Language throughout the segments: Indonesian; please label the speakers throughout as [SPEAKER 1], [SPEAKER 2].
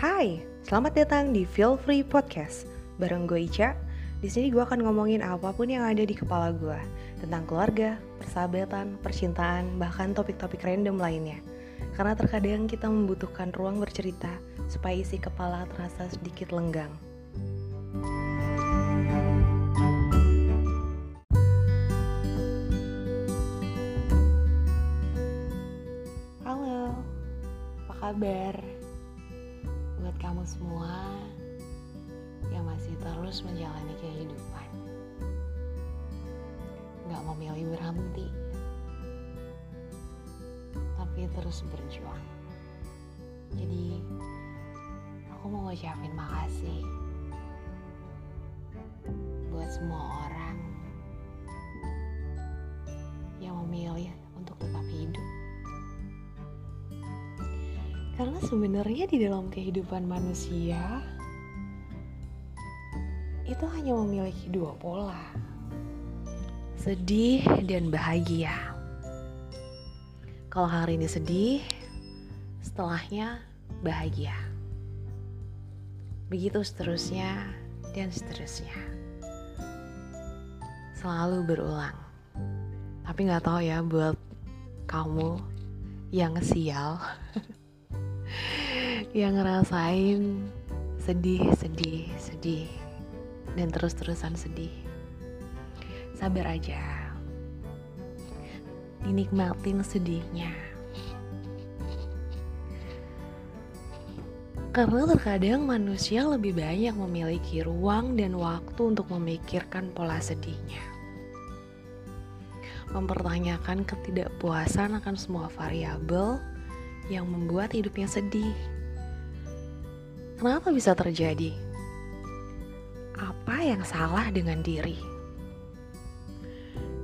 [SPEAKER 1] Hai, selamat datang di Feel Free Podcast bareng gue Ica. Di sini gue akan ngomongin apa pun yang ada di kepala gue tentang keluarga, persahabatan, percintaan, bahkan topik-topik random lainnya. Karena terkadang kita membutuhkan ruang bercerita supaya isi kepala terasa sedikit lenggang. Halo, apa kabar? Semua yang masih terus menjalani kehidupan. Gak memilih berhenti Tapi terus berjuang. Jadi aku mau ngucapin makasih Buat semua orang sebenarnya di dalam kehidupan manusia itu hanya memiliki dua pola. Sedih dan bahagia. Kalau hari ini sedih, setelahnya bahagia. Begitu seterusnya dan seterusnya. Selalu berulang. Tapi nggak tahu ya buat kamu yang sial yang ngerasain sedih, sedih, sedih, dan terus-terusan sedih. Sabar aja, dinikmatin sedihnya. Karena terkadang manusia lebih banyak memiliki ruang dan waktu untuk memikirkan pola sedihnya. Mempertanyakan ketidakpuasan akan semua variabel yang membuat hidupnya sedih. Kenapa bisa terjadi? Apa yang salah dengan diri?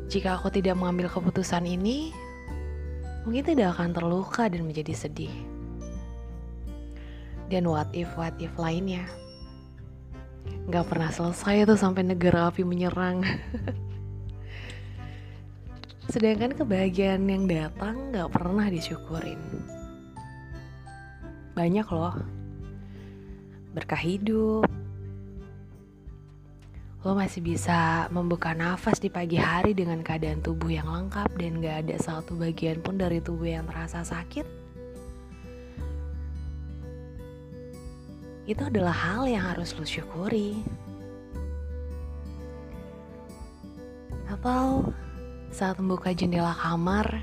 [SPEAKER 1] Jika aku tidak mengambil keputusan ini, mungkin tidak akan terluka dan menjadi sedih. Dan what if what if lainnya. Gak pernah selesai tuh sampai negara api menyerang. Sedangkan kebahagiaan yang datang gak pernah disyukurin. Banyak loh. Berkah hidup. Lo masih bisa membuka nafas di pagi hari dengan keadaan tubuh yang lengkap dan gak ada satu bagian pun dari tubuh yang terasa sakit. Itu adalah hal yang harus lo syukuri. Atau saat membuka jendela kamar,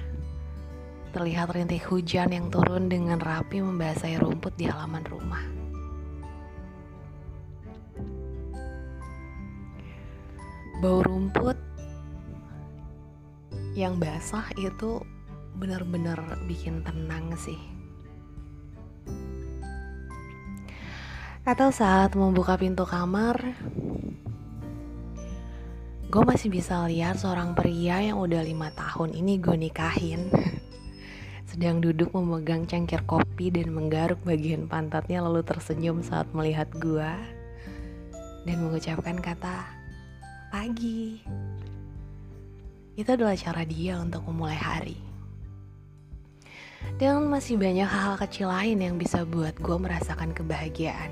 [SPEAKER 1] terlihat rintik hujan yang turun dengan rapi membasahi rumput di halaman rumah. Bau rumput yang basah itu benar-benar bikin tenang sih. Atau saat membuka pintu kamar, gue masih bisa lihat seorang pria yang udah lima tahun ini gue nikahin sedang duduk memegang cangkir kopi dan menggaruk bagian pantatnya lalu tersenyum saat melihat gue dan mengucapkan kata pagi. Itu adalah cara dia untuk memulai hari. Dan masih banyak hal-hal kecil lain yang bisa buat gue merasakan kebahagiaan.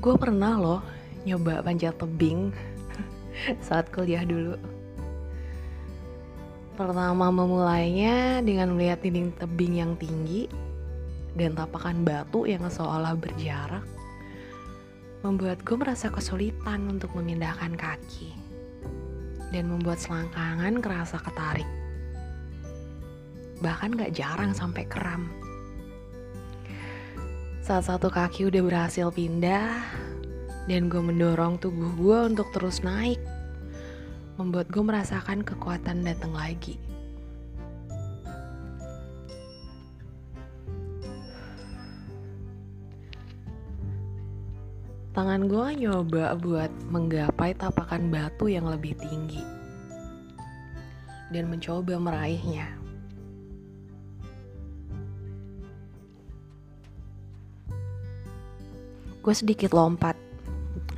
[SPEAKER 1] Gue pernah loh nyoba panjat tebing saat kuliah dulu. Pertama memulainya dengan melihat dinding tebing yang tinggi dan tapakan batu yang seolah berjarak membuat gue merasa kesulitan untuk memindahkan kaki dan membuat selangkangan kerasa ketarik. Bahkan gak jarang sampai kram. Saat satu kaki udah berhasil pindah dan gue mendorong tubuh gue untuk terus naik, membuat gue merasakan kekuatan datang lagi. Tangan gue nyoba buat menggapai tapakan batu yang lebih tinggi dan mencoba meraihnya. Gue sedikit lompat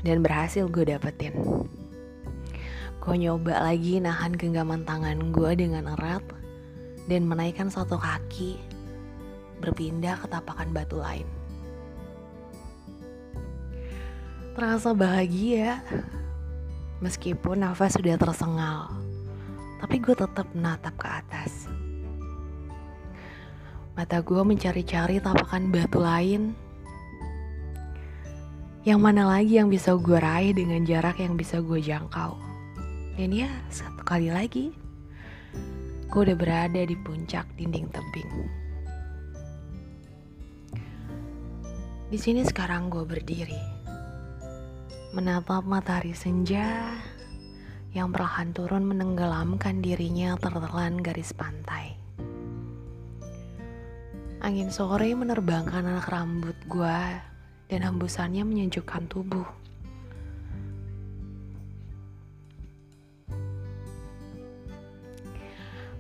[SPEAKER 1] dan berhasil gue dapetin. Gue nyoba lagi nahan genggaman tangan gue dengan erat dan menaikkan satu kaki berpindah ke tapakan batu lain. Terasa bahagia, meskipun nafas sudah tersengal, tapi gue tetap menatap ke atas. Mata gue mencari-cari tapakan batu lain. Yang mana lagi yang bisa gue raih dengan jarak yang bisa gue jangkau. Dan ya, satu kali lagi, gue udah berada di puncak dinding tebing. Di sini sekarang gue berdiri menatap matahari senja yang perlahan turun menenggelamkan dirinya tertelan garis pantai. Angin sore menerbangkan anak rambut gua dan hembusannya menyejukkan tubuh.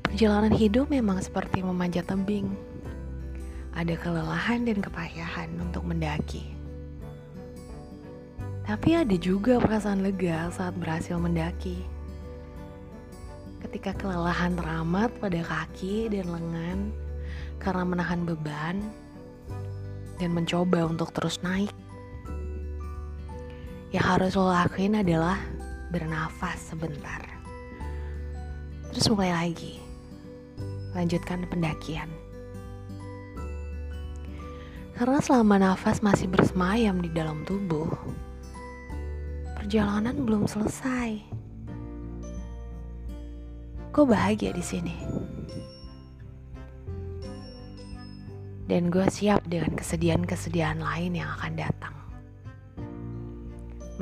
[SPEAKER 1] Perjalanan hidup memang seperti memanjat tebing. Ada kelelahan dan kepayahan untuk mendaki. Tapi ada juga perasaan lega saat berhasil mendaki. Ketika kelelahan teramat pada kaki dan lengan karena menahan beban dan mencoba untuk terus naik. Yang harus lo lakuin adalah bernafas sebentar. Terus mulai lagi. Lanjutkan pendakian. Karena selama nafas masih bersemayam di dalam tubuh, perjalanan belum selesai. Gue bahagia di sini. Dan gue siap dengan kesedihan-kesedihan lain yang akan datang.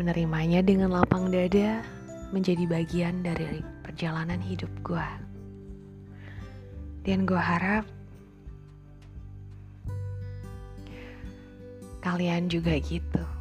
[SPEAKER 1] Menerimanya dengan lapang dada menjadi bagian dari perjalanan hidup gue. Dan gue harap kalian juga gitu.